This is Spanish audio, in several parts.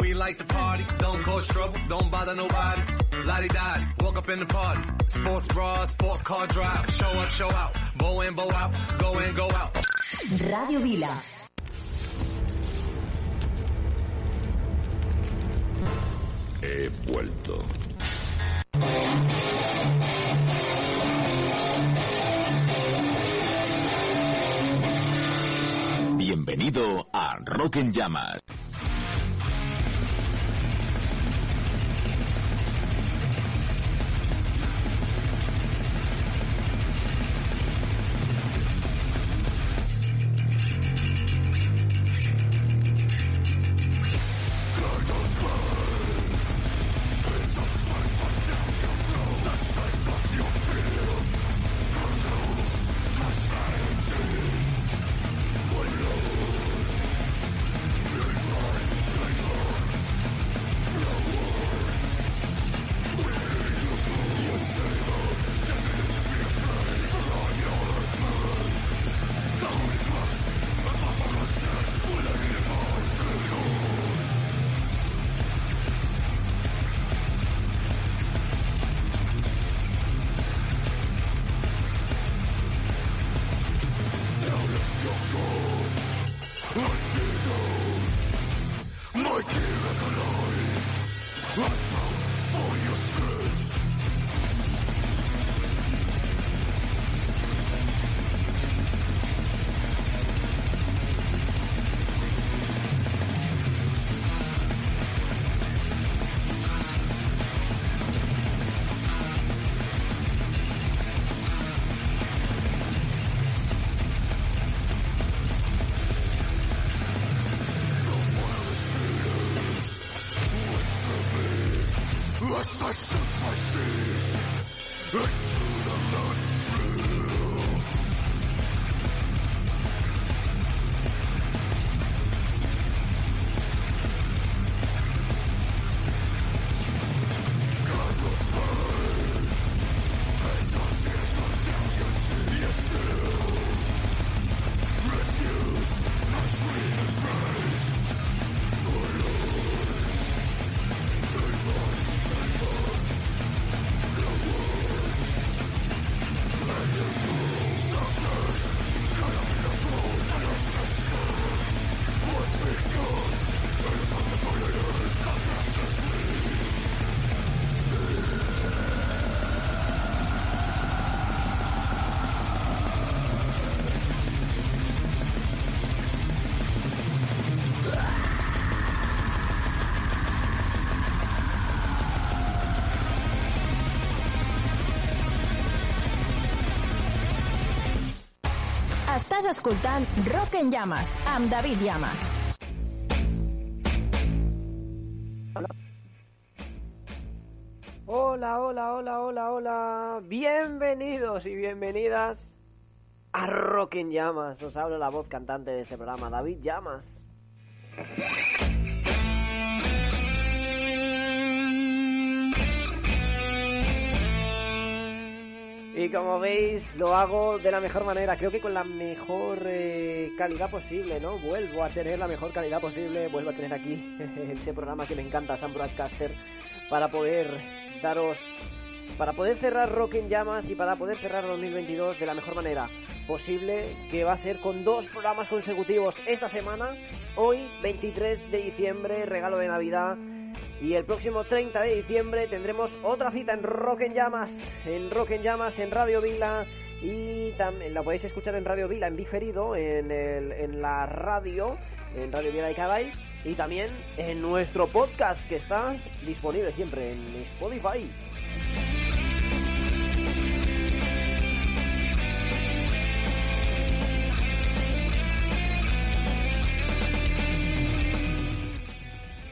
We like to party, don't cause trouble, don't bother nobody. Lottie dottie, walk up in the party. Sports bra, sports car drive. Show up, show out. Bow in, bow out. Go in, go out. Radio Vila. He vuelto. Bienvenido a Rock en Llamas. Rock en Llames amb David Llamas. Hola, hola, hola, hola, hola. Bienvenidos y bienvenidas a Rock en Llamas. Os habla la voz cantante de este programa, David Llamas. Y como veis, lo hago de la mejor manera, creo que con la mejor eh, calidad posible, ¿no? Vuelvo a tener la mejor calidad posible, vuelvo a tener aquí este programa que me encanta, Sam Broadcaster, para poder daros, para poder cerrar Rock en Llamas y para poder cerrar 2022 de la mejor manera posible, que va a ser con dos programas consecutivos esta semana, hoy 23 de diciembre, regalo de Navidad, y el próximo 30 de diciembre tendremos otra cita en Rock en Llamas, en Rock en Llamas, en Radio Vila. Y también la podéis escuchar en Radio Vila en diferido, en, el, en la radio, en Radio Vila de Cabay. Y también en nuestro podcast que está disponible siempre en Spotify.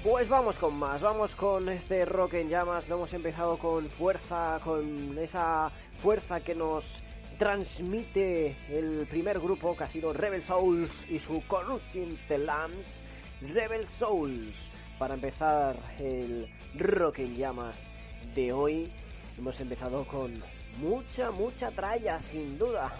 Pues vamos con más, vamos con este rock en llamas, lo hemos empezado con fuerza, con esa fuerza que nos transmite el primer grupo que ha sido Rebel Souls y su Corruption the Lambs, Rebel Souls. Para empezar el rock en llamas de hoy, hemos empezado con mucha, mucha tralla, sin duda.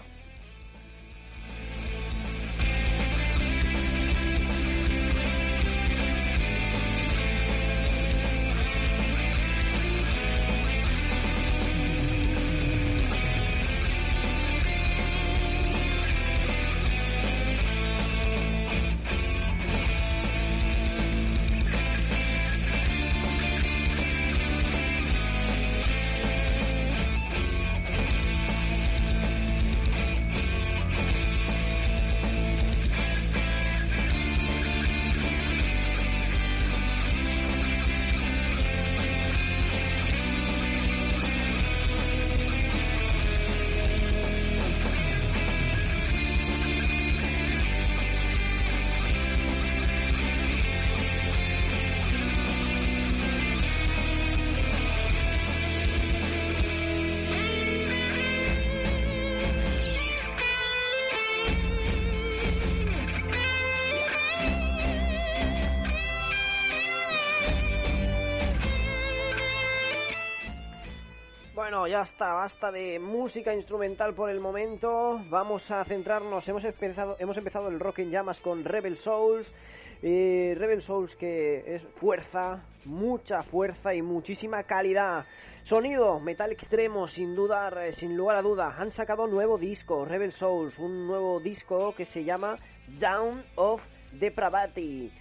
Ya está, basta de música instrumental por el momento. Vamos a centrarnos, hemos empezado, hemos empezado el Rock en Llamas con Rebel Souls. Rebel Souls que es fuerza, mucha fuerza y muchísima calidad. Sonido, metal extremo, sin dudar, sin lugar a duda. Han sacado nuevo disco, Rebel Souls, un nuevo disco que se llama Down of Depravity.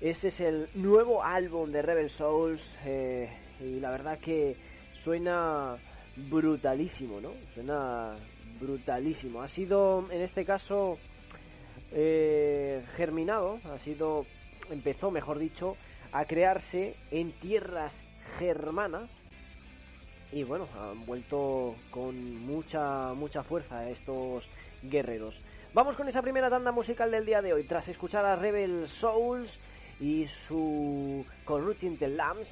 Ese es el nuevo álbum de Rebel Souls eh, y la verdad que suena brutalísimo, ¿no? Suena brutalísimo. Ha sido, en este caso, eh, germinado, ha sido, empezó, mejor dicho, a crearse en tierras germanas y bueno, han vuelto con mucha, mucha fuerza estos guerreros. Vamos con esa primera tanda musical del día de hoy, tras escuchar a Rebel Souls y su Corrupting the Lambs,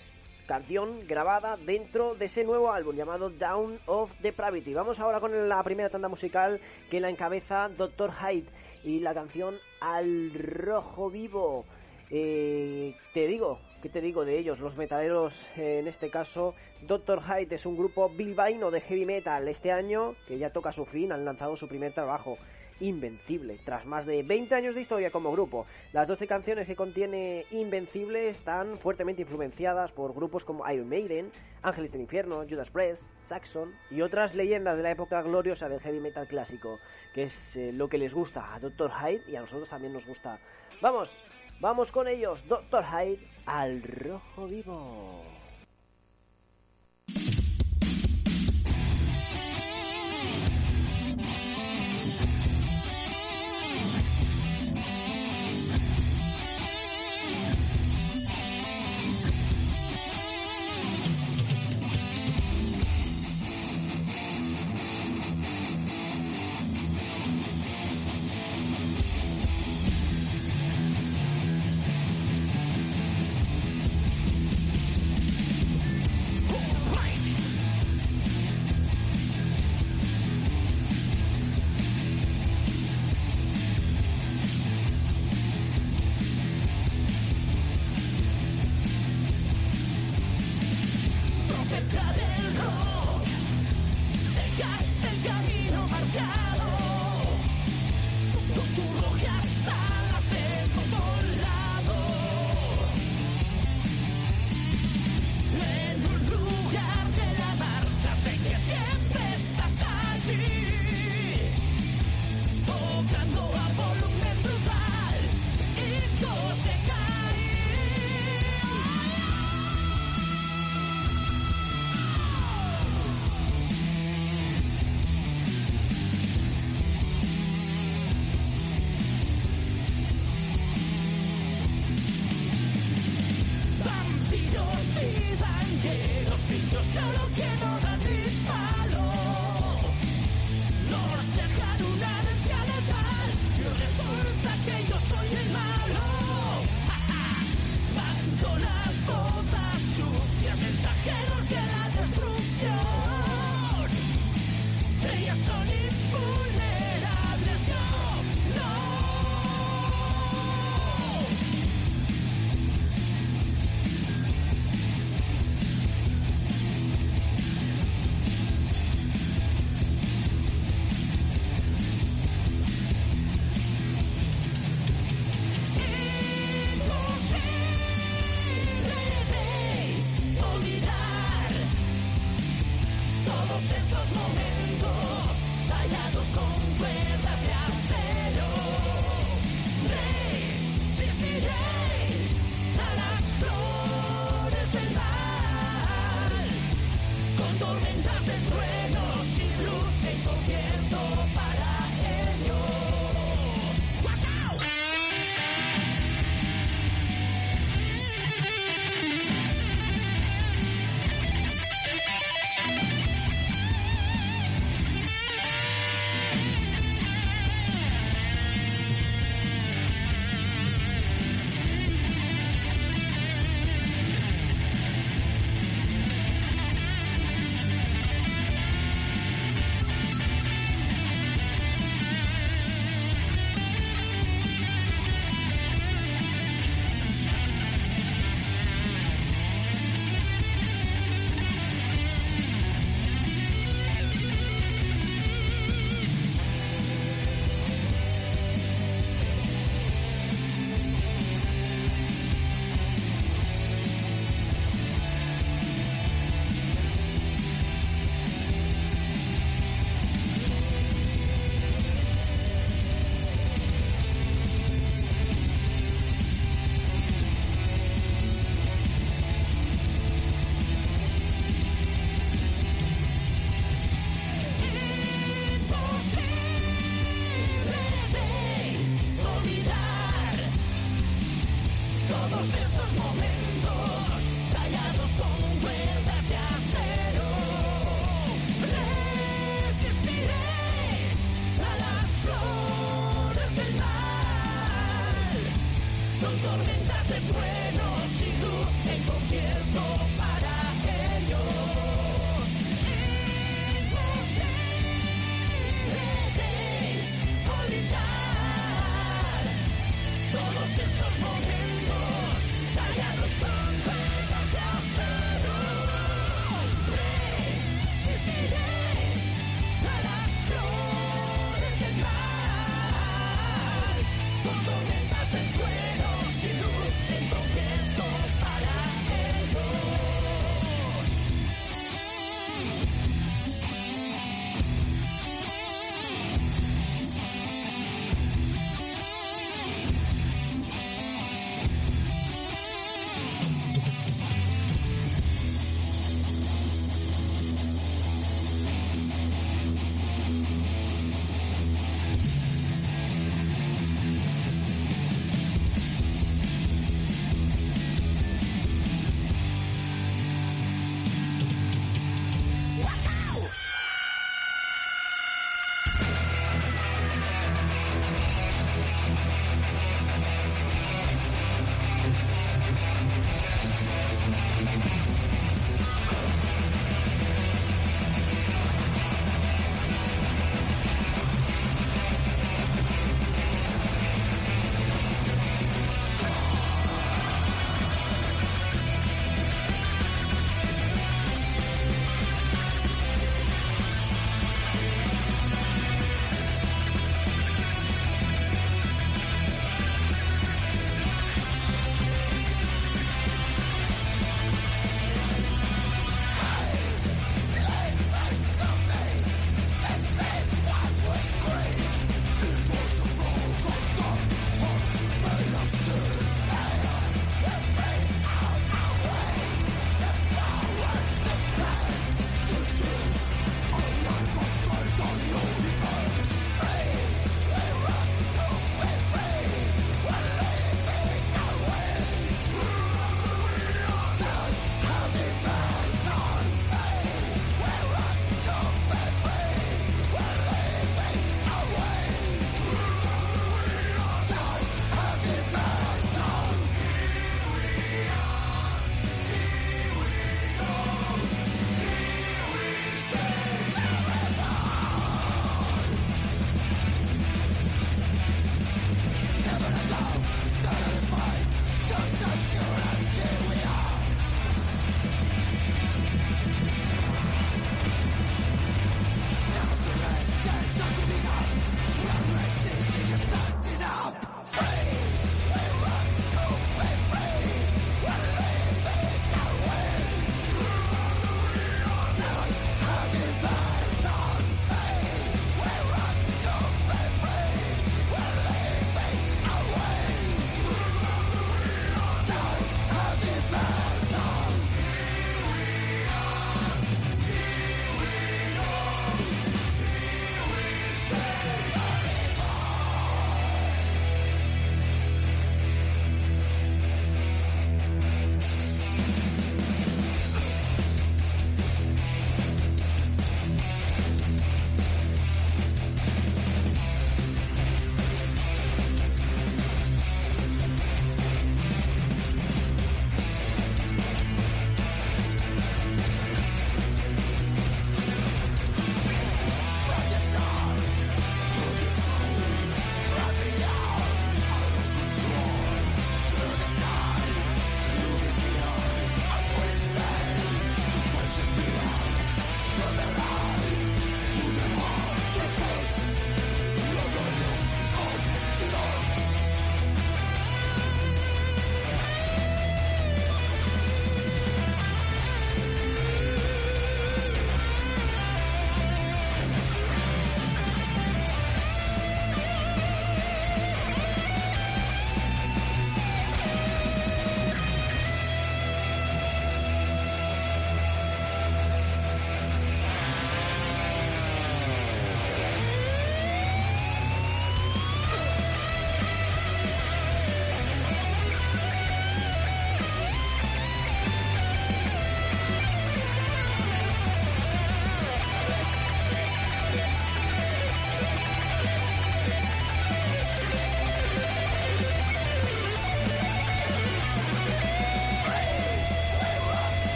canción grabada dentro de ese nuevo álbum llamado Down of Depravity. Vamos ahora con la primera tanda musical que la encabeza Dr. Hyde y la canción Al Rojo Vivo. Eh, te digo, ¿qué te digo de ellos? Los metaleros, eh, en este caso, Dr. Hyde es un grupo bilbaíno de heavy metal. Este año, que ya toca su fin, han lanzado su primer trabajo Invencible. Tras más de 20 años de historia como grupo, las 12 canciones que contiene Invencible están fuertemente influenciadas por grupos como Iron Maiden, Ángeles del Infierno, Judas Priest, Saxon y otras leyendas de la época gloriosa del heavy metal clásico, que es eh, lo que les gusta a Dr. Hyde y a nosotros también nos gusta. Vamos, vamos con ellos, Dr. Hyde al rojo vivo. for you.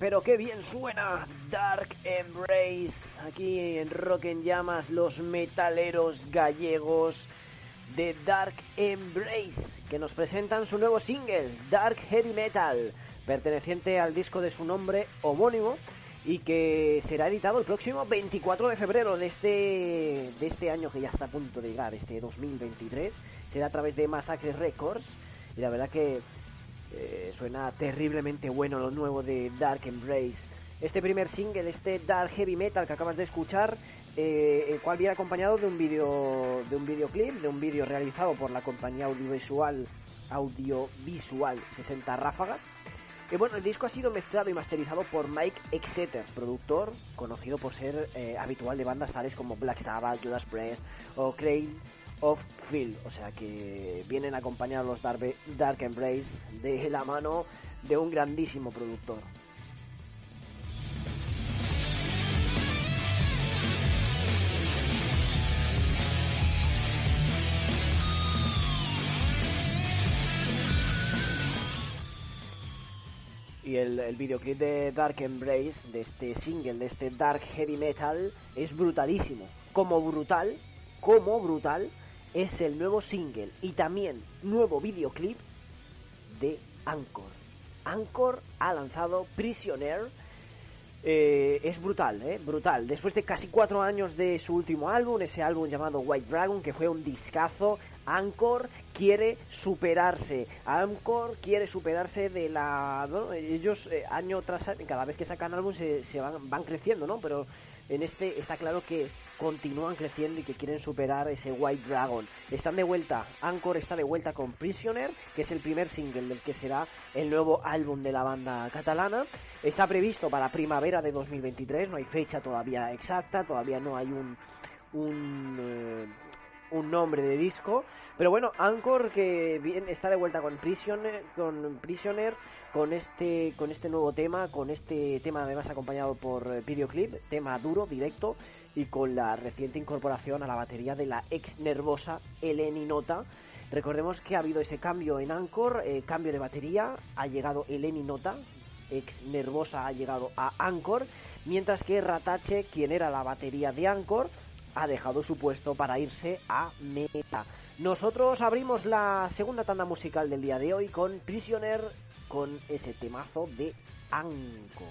Pero qué bien suena Dark Embrace. Aquí en Rock en Llamas, los metaleros gallegos de Dark Embrace, que nos presentan su nuevo single, Dark Heavy Metal, perteneciente al disco de su nombre homónimo y que será editado el próximo 24 de febrero de este, de este año que ya está a punto de llegar, este 2023. Será a través de Massacre Records y la verdad que eh, suena terriblemente bueno lo nuevo de Dark Embrace. Este primer single, este Dark Heavy Metal que acabas de escuchar, eh, el cual viene acompañado de un vídeo de un videoclip, de un vídeo realizado por la compañía audiovisual audiovisual 60 Ráfagas. Y bueno, el disco ha sido mezclado y masterizado por Mike Exeter, productor conocido por ser eh, habitual de bandas tales como Black Sabbath, Judas Priest o Crane of Field. O sea que vienen acompañados los Dark, Dark Embrace de la mano de un grandísimo productor. y el, el, videoclip de Dark Embrace, de este single, de este Dark Heavy Metal, es brutalísimo. Como brutal, como brutal, es el nuevo single y también nuevo videoclip de Anchor. Anchor ha lanzado Prisoner. Eh, es brutal, eh, brutal. Después de casi cuatro años de su último álbum, ese álbum llamado White Dragon, que fue un discazo, Anchor quiere superarse. Anchor quiere superarse de la. Ellos eh, año tras año, cada vez que sacan álbum se, se van, van creciendo, ¿no? Pero en este está claro que continúan creciendo y que quieren superar ese White Dragon. Están de vuelta, Anchor está de vuelta con Prisoner, que es el primer single del que será el nuevo álbum de la banda catalana. Está previsto para primavera de 2023, no hay fecha todavía exacta, todavía no hay un un, eh, un nombre de disco, pero bueno, Anchor que bien está de vuelta con Prisoner, con Prisoner con este con este nuevo tema, con este tema además acompañado por eh, videoclip, tema duro, directo y con la reciente incorporación a la batería de la ex nervosa Eleni Nota. Recordemos que ha habido ese cambio en Anchor, eh, cambio de batería, ha llegado Eleni Nota, ex nervosa ha llegado a Anchor, mientras que Ratache, quien era la batería de Anchor, ha dejado su puesto para irse a Meta. Nosotros abrimos la segunda tanda musical del día de hoy con Prisoner con ese temazo de Anchor.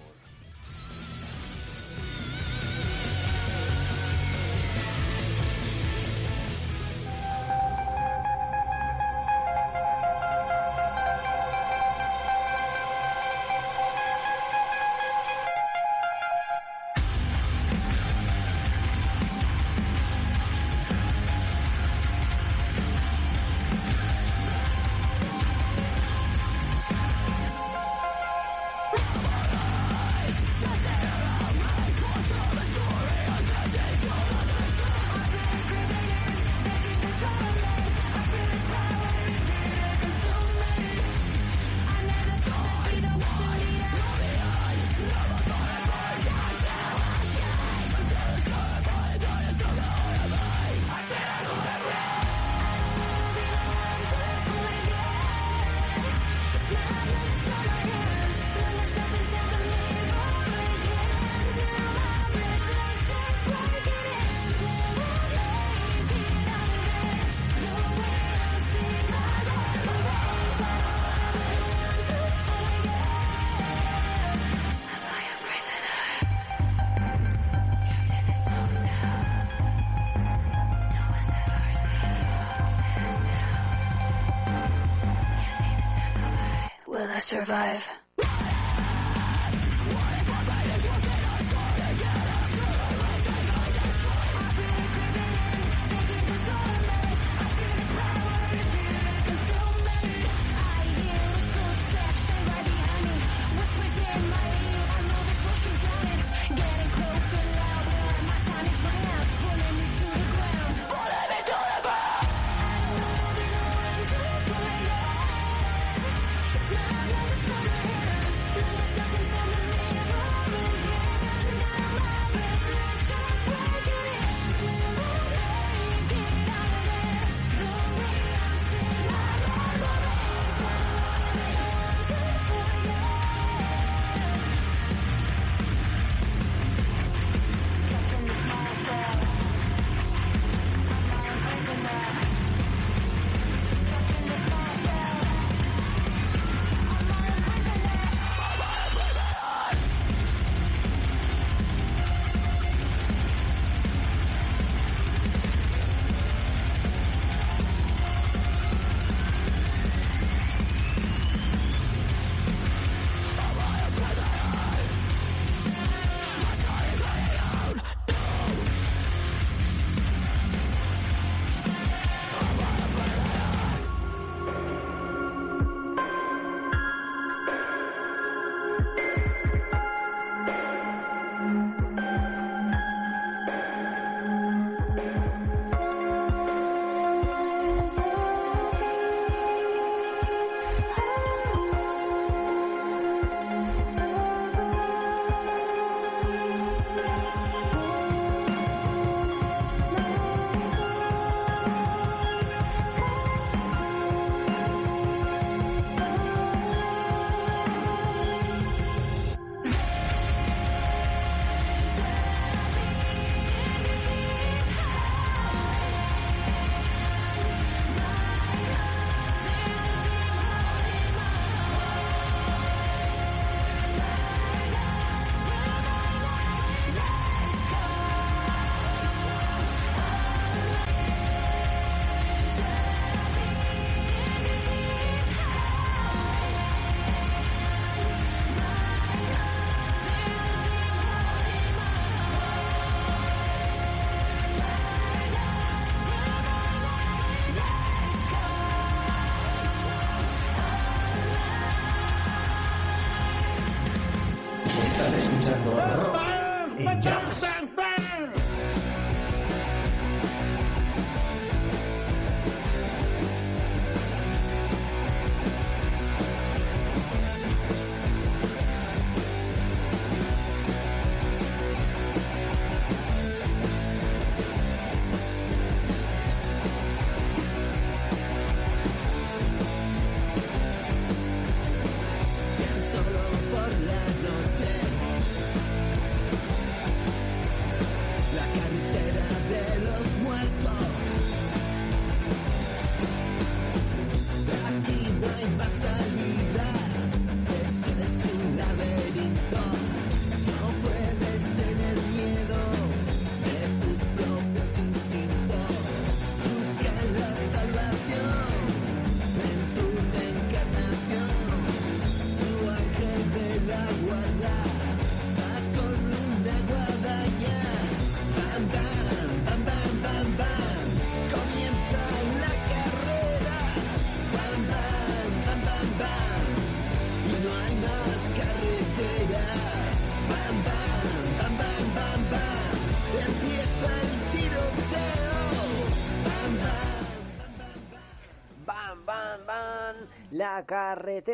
Survive.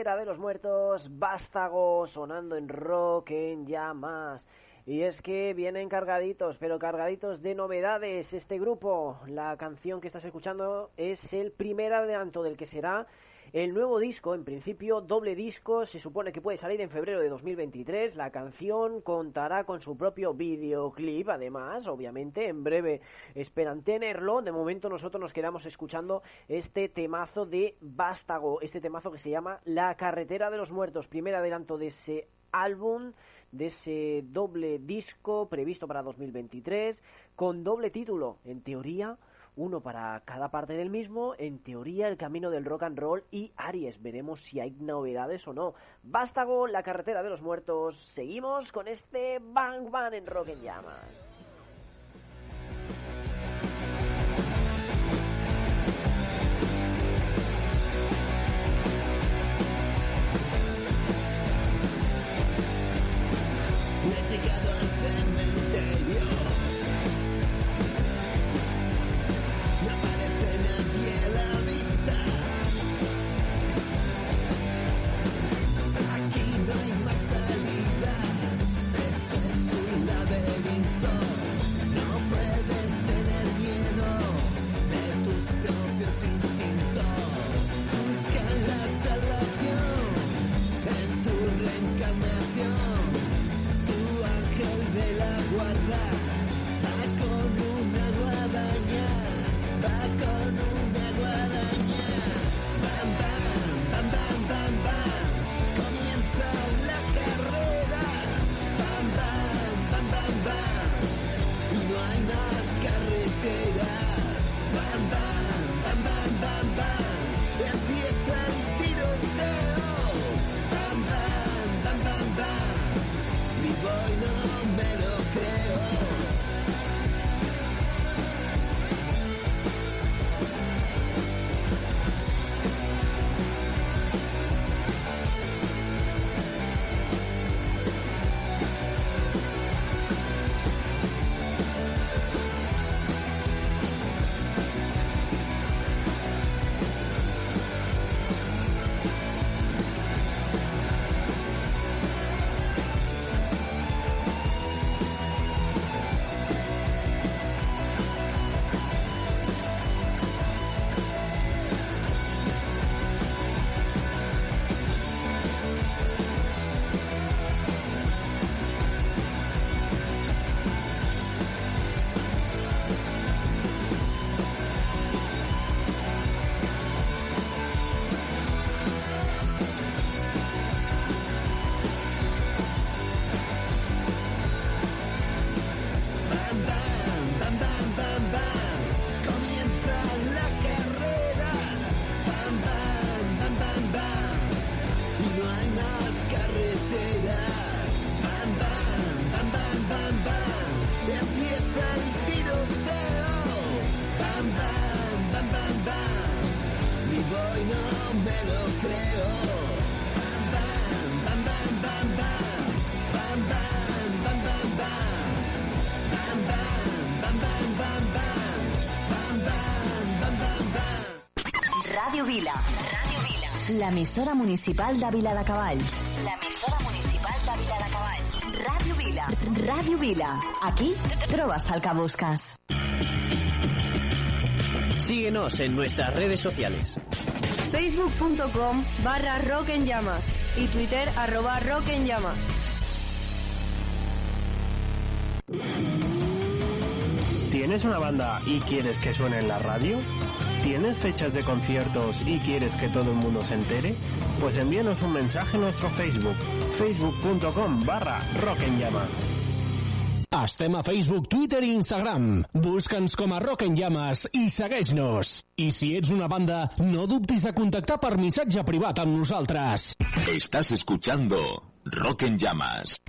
De los muertos, vástago sonando en rock en llamas. Y es que vienen cargaditos, pero cargaditos de novedades este grupo. La canción que estás escuchando es el primer adelanto del que será el nuevo disco, en principio doble disco, se supone que puede salir en febrero de 2023. La canción contará con su propio videoclip, además, obviamente, en breve esperan tenerlo. De momento nosotros nos quedamos escuchando este temazo de Vástago, este temazo que se llama La carretera de los muertos, primer adelanto de ese álbum de ese doble disco previsto para 2023 con doble título, en teoría uno para cada parte del mismo, en teoría el camino del rock and roll y Aries. Veremos si hay novedades o no. Vástago, la carretera de los muertos. Seguimos con este Bang Bang en Rock en Llamas. Vila. L'emissora municipal de Vila de Cavalls. L'emissora municipal de Vila de Cavalls. Ràdio Vila. Ràdio Vila. Aquí trobes el que busques. Síguenos en nuestras redes sociales. facebook.com barra rock en llamas y twitter arroba rock en llamas. ¿Tienes una banda y quieres que suene en la radio? ¿Tienes fechas de conciertos y quieres que todo el mundo se entere? Pues envíanos un mensaje en nuestro Facebook, facebook.com barra rock en llamas. Estem a Facebook, Twitter i Instagram. Busca'ns com a Rock en Llames i segueix-nos. I si ets una banda, no dubtis a contactar per missatge privat amb nosaltres. Estás escuchando Rock en Llamas.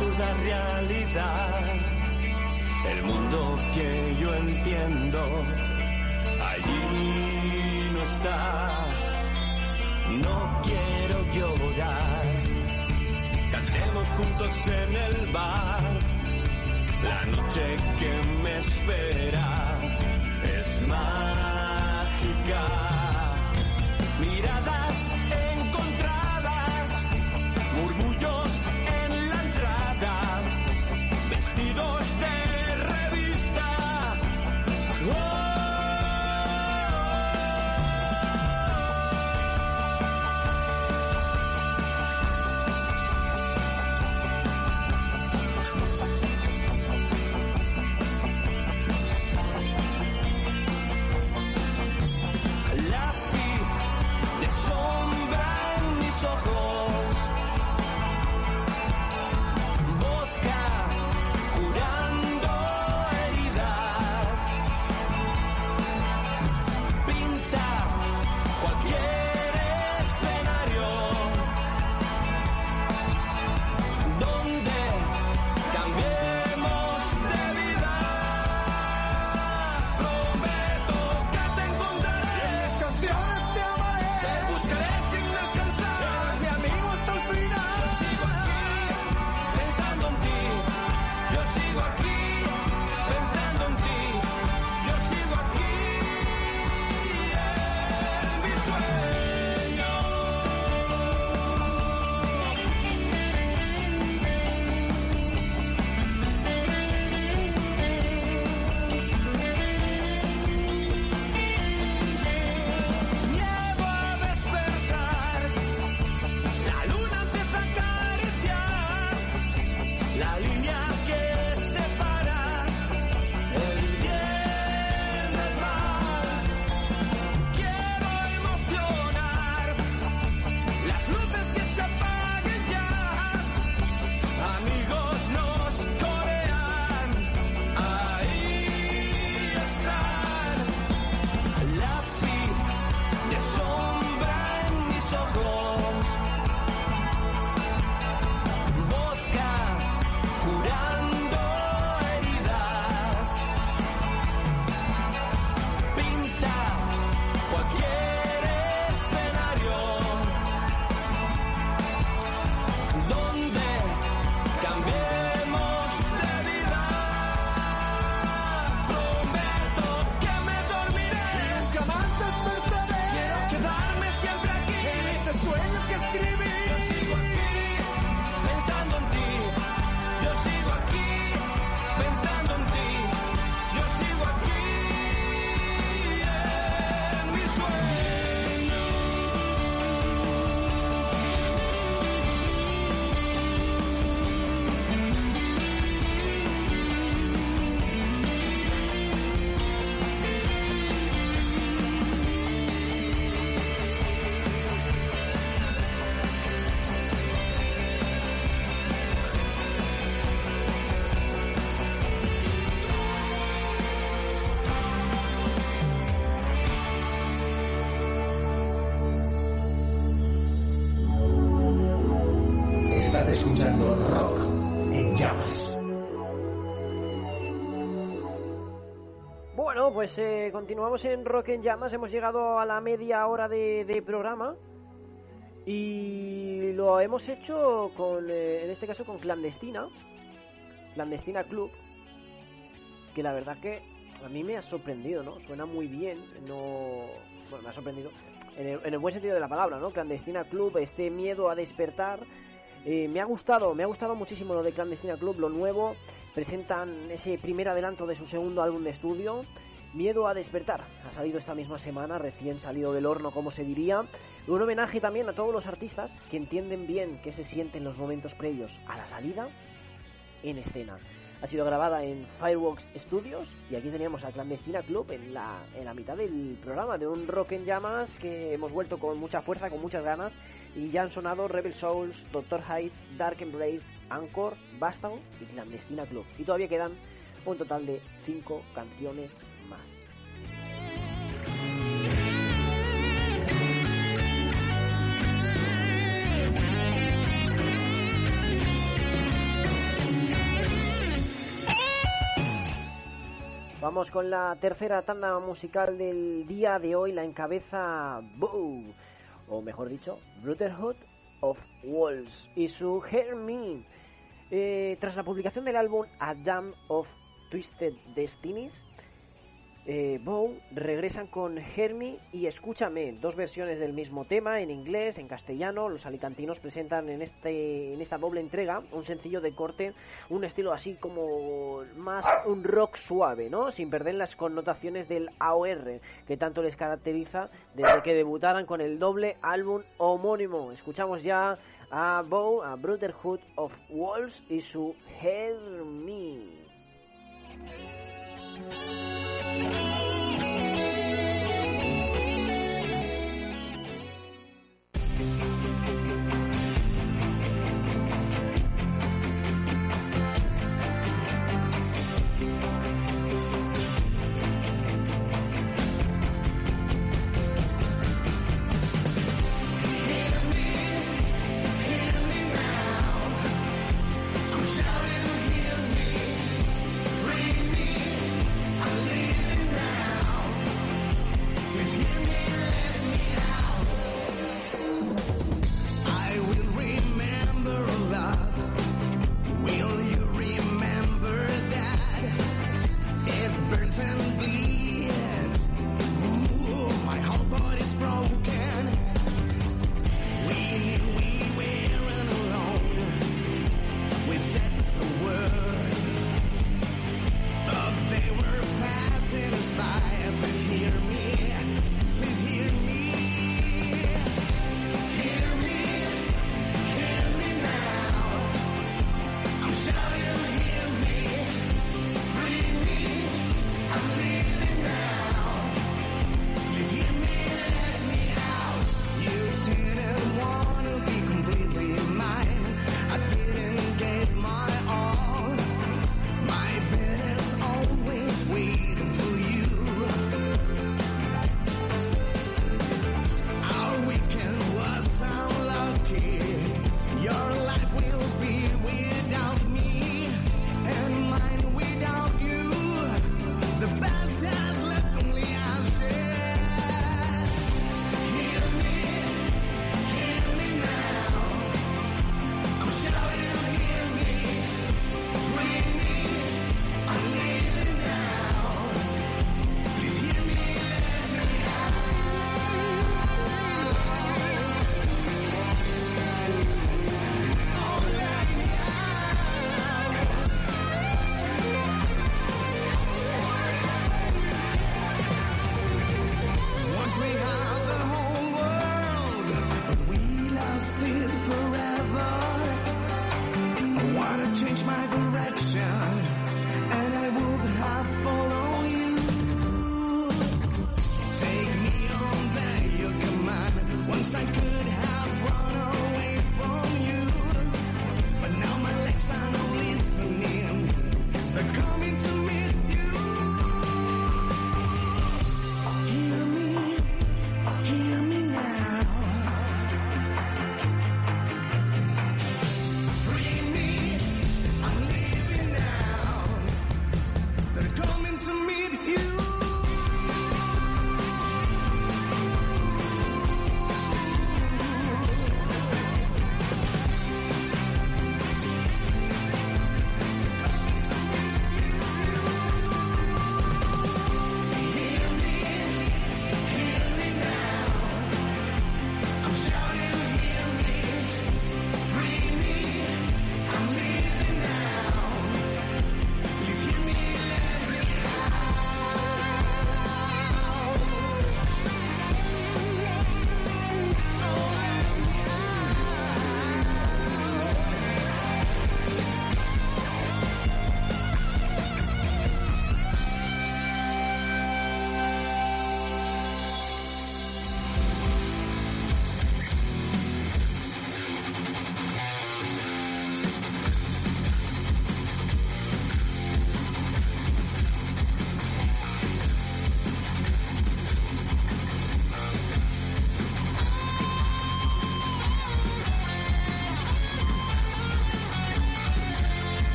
Absurda realidad. El mundo que yo entiendo, allí no está. No quiero llorar, cantemos juntos en el bar. La noche que me espera es mágica. Pues eh, continuamos en Rock en Llamas. Hemos llegado a la media hora de, de programa. Y lo hemos hecho con, eh, en este caso, con Clandestina. Clandestina Club. Que la verdad que a mí me ha sorprendido, ¿no? Suena muy bien. No. Bueno, me ha sorprendido. En el, en el buen sentido de la palabra, ¿no? Clandestina Club, este miedo a despertar. Eh, me ha gustado, me ha gustado muchísimo lo de Clandestina Club, lo nuevo. Presentan ese primer adelanto de su segundo álbum de estudio. Miedo a despertar. Ha salido esta misma semana, recién salido del horno, como se diría. Un homenaje también a todos los artistas que entienden bien qué se siente en los momentos previos a la salida en escena. Ha sido grabada en Fireworks Studios y aquí teníamos a Clandestina Club en la, en la mitad del programa de un rock en llamas que hemos vuelto con mucha fuerza, con muchas ganas y ya han sonado Rebel Souls, Doctor Hyde, Dark Embrace, Anchor, Bastard y Clandestina Club. Y todavía quedan un total de 5 canciones Vamos con la tercera tanda musical del día de hoy, la encabeza Bow, o mejor dicho, Brotherhood of Wolves y su Hermine. Eh, tras la publicación del álbum A of Twisted Destinies, eh, Bow regresan con Hermi y Escúchame, dos versiones del mismo tema en inglés, en castellano. Los alicantinos presentan en, este, en esta doble entrega un sencillo de corte, un estilo así como más un rock suave, ¿no? Sin perder las connotaciones del AOR que tanto les caracteriza desde que debutaran con el doble álbum homónimo. Escuchamos ya a Bow, a Brotherhood of Wolves y su Hermi.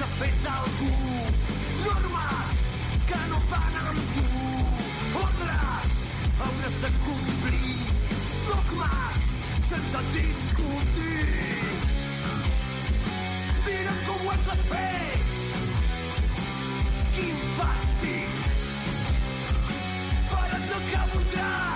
Ha fet algú, normes que no van amb tu, ordres hauràs de complir, dogmes sense discutir. Mira'm com ho has de fer, quin fàstic, faràs el que voldràs,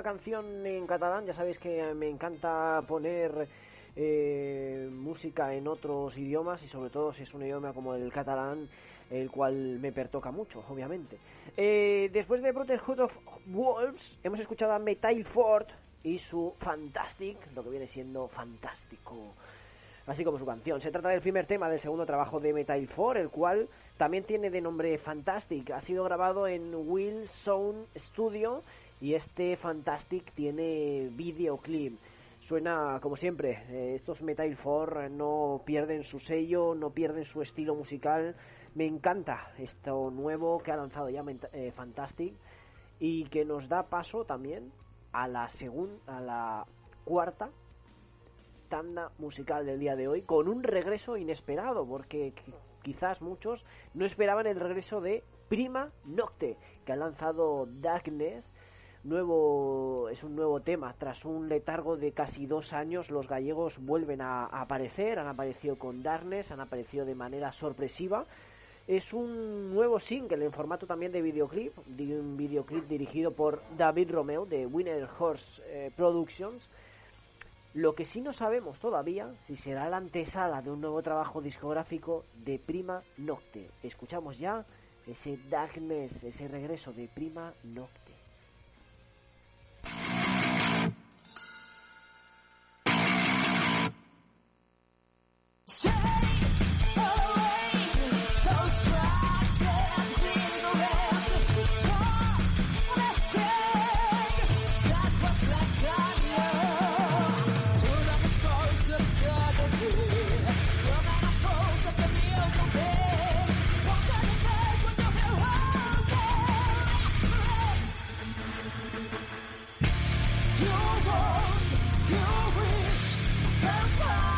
una canción en catalán. Ya sabéis que me encanta poner eh, música en otros idiomas y sobre todo si es un idioma como el catalán, el cual me pertoca mucho, obviamente. Eh, después de Brotherhood of Wolves, hemos escuchado a Metal Ford y su Fantastic, lo que viene siendo fantástico así como su canción. Se trata del primer tema del segundo trabajo de Metal 4, el cual también tiene de nombre Fantastic. Ha sido grabado en Will Sound Studio y este Fantastic tiene videoclip. Suena como siempre, eh, estos Metal 4 no pierden su sello, no pierden su estilo musical. Me encanta esto nuevo que ha lanzado ya eh, Fantastic y que nos da paso también a la segunda, a la cuarta tanda musical del día de hoy con un regreso inesperado porque quizás muchos no esperaban el regreso de Prima Nocte que ha lanzado Darkness nuevo es un nuevo tema. Tras un letargo de casi dos años, los gallegos vuelven a, aparecer. Han aparecido con Darkness, han aparecido de manera sorpresiva. Es un nuevo single en formato también de videoclip, de un videoclip dirigido por David Romeo de Winner Horse eh, Productions. Lo que sí no sabemos todavía si será la antesala de un nuevo trabajo discográfico de Prima Nocte. Escuchamos ya ese Darkness, ese regreso de Prima Nocte. You want, you wish, vampire.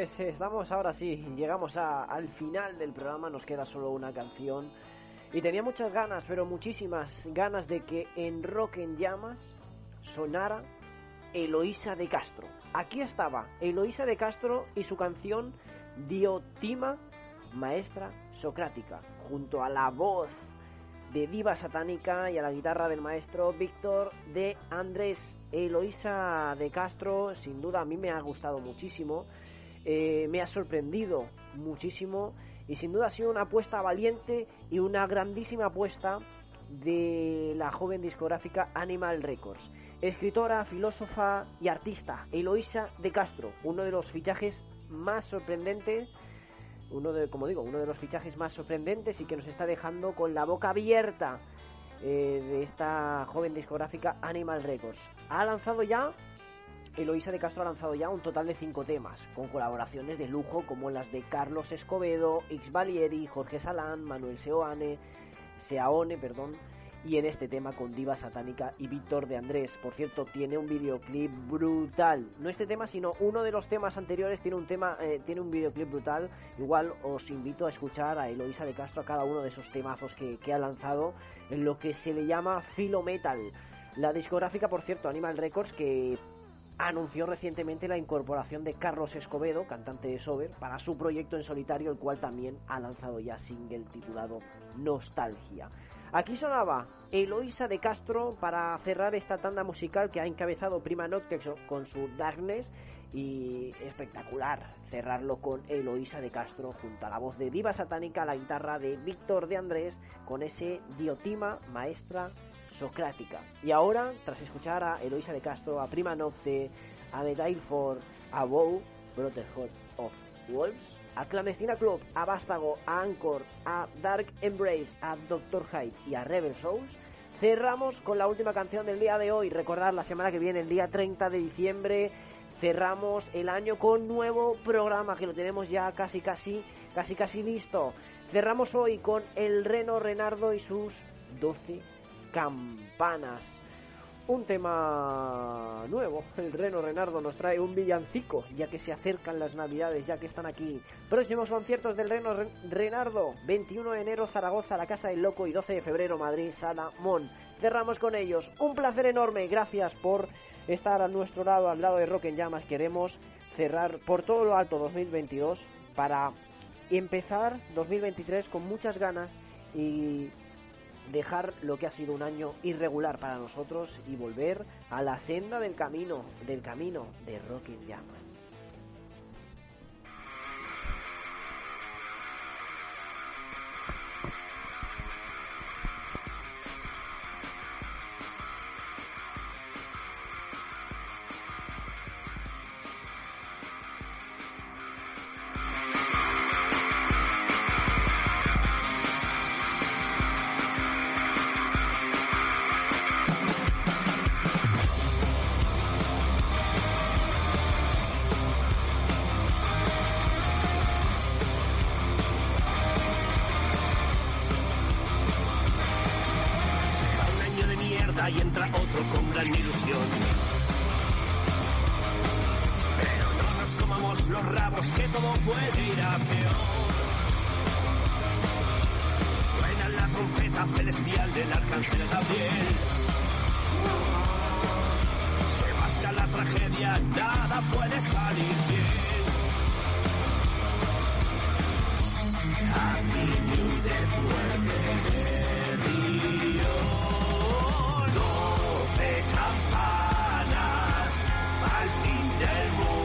Pues estamos ahora sí, llegamos a- al final del programa, nos queda solo una canción. Y tenía muchas ganas, pero muchísimas ganas de que en Rock en Llamas sonara Eloísa de Castro. Aquí estaba Eloísa de Castro y su canción Diotima, maestra socrática, junto a la voz de Diva Satánica y a la guitarra del maestro Víctor de Andrés. Eloísa de Castro, sin duda a mí me ha gustado muchísimo, eh, me ha sorprendido muchísimo y sin duda ha sido una apuesta valiente y una grandísima apuesta de la joven discográfica Animal Records. Escritora, filósofa y artista, Eloísa de Castro, uno de los fichajes más sorprendentes uno de, como digo, uno de los fichajes más sorprendentes y que nos está dejando con la boca abierta eh, de esta joven discográfica Animal Records. Ha lanzado ya, Eloísa de Castro ha lanzado ya un total de cinco temas, con colaboraciones de lujo como las de Carlos Escobedo, X Valieri, Jorge Salán, Manuel Seoane, Seaone, perdón, y en este tema con Diva Satánica y Víctor de Andrés. Por cierto, tiene un videoclip brutal. No este tema, sino uno de los temas anteriores tiene un tema, eh, tiene un videoclip brutal. Igual os invito a escuchar a Eloisa de Castro a cada uno de esos temazos que, que ha lanzado en lo que se le llama Filo Metal. La discográfica, por cierto, Animal Records, que anunció recientemente la incorporación de Carlos Escobedo, cantante de Sober, para su proyecto en solitario, el cual también ha lanzado ya single titulado Nostalgia. Aquí sonaba Eloísa de Castro para cerrar esta tanda musical que ha encabezado Prima Noctex con su Darkness y espectacular cerrarlo con Eloísa de Castro junto a la voz de Diva Satánica, la guitarra de Víctor de Andrés con ese Diotima maestra socrática. Y ahora, tras escuchar a Eloísa de Castro, a Prima Nocte, a The Dileford, a Bow, Brotherhood of Wolves, a Clandestina Club, a Vástago, a Anchor, a Dark Embrace, a Doctor Hyde y a Rebel Souls, cerramos con la última canción del día de hoy. Recordad, la semana que viene, el día 30 de diciembre, cerramos el año con nuevo programa que lo tenemos ya casi, casi, casi, casi listo. Cerramos hoy con el Reno Renardo y sus 12 campanas. Un tema nuevo, el Reno Renardo nos trae un villancico, ya que se acercan las navidades, ya que están aquí. Próximos conciertos del Reno Ren- Renardo, 21 de enero Zaragoza, la Casa del Loco y 12 de febrero Madrid, Sala Mon. Cerramos con ellos. Un placer enorme, gracias por estar a nuestro lado, al lado de Rock en Llamas. Queremos cerrar por todo lo alto 2022 para empezar 2023 con muchas ganas y dejar lo que ha sido un año irregular para nosotros y volver a la senda del camino, del camino de Rock en Llamas. Mierda y entra otro con gran ilusión. Pero no nos comamos los rabos que todo puede ir a peor. Suena la trompeta celestial del arcángel Gabriel. Se basta la tragedia, nada puede salir bien. Happy New Death campanas al fin del mundo.